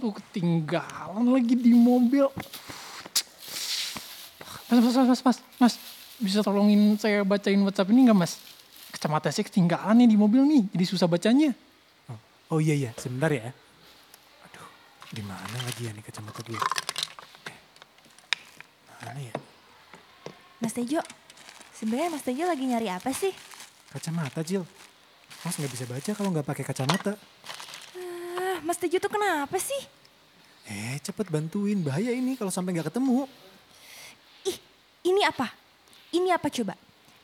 Aduh ketinggalan lagi di mobil. Mas, mas, mas, mas, mas, mas. Bisa tolongin saya bacain WhatsApp ini nggak mas? Kacamata saya ketinggalan nih di mobil nih, jadi susah bacanya. Oh iya iya, sebentar ya. Aduh, di mana lagi ya nih kacamata gue? Eh, Mana ya? Mas Tejo, sebenarnya Mas Tejo lagi nyari apa sih? Kacamata, Jil. Mas nggak bisa baca kalau nggak pakai kacamata. Ah, Mas Tejo tuh kenapa sih? Eh, cepet bantuin. Bahaya ini kalau sampai nggak ketemu. Ih, ini apa? Ini apa coba?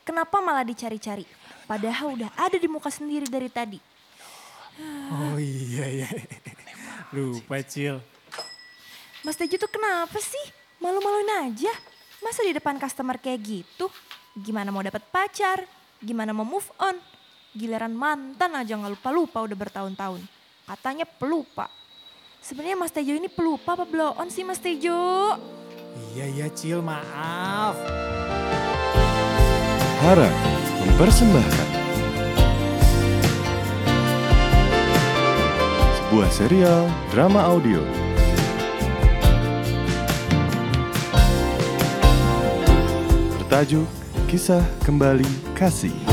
Kenapa malah dicari-cari? Padahal udah ada di muka sendiri dari tadi. Oh iya iya. Lupa, Cil. Mas Tejo tuh kenapa sih? Malu-maluin aja. Masa di depan customer kayak gitu? Gimana mau dapat pacar? Gimana mau move on? Giliran mantan aja nggak lupa-lupa udah bertahun-tahun. Katanya pelupa. Sebenarnya Mas Tejo ini pelupa apa blow on sih Mas Tejo? Iya iya, Cil. Maaf. Hara mempersembahkan sebuah serial drama audio. Bertajuk Kisah Kembali Kasih.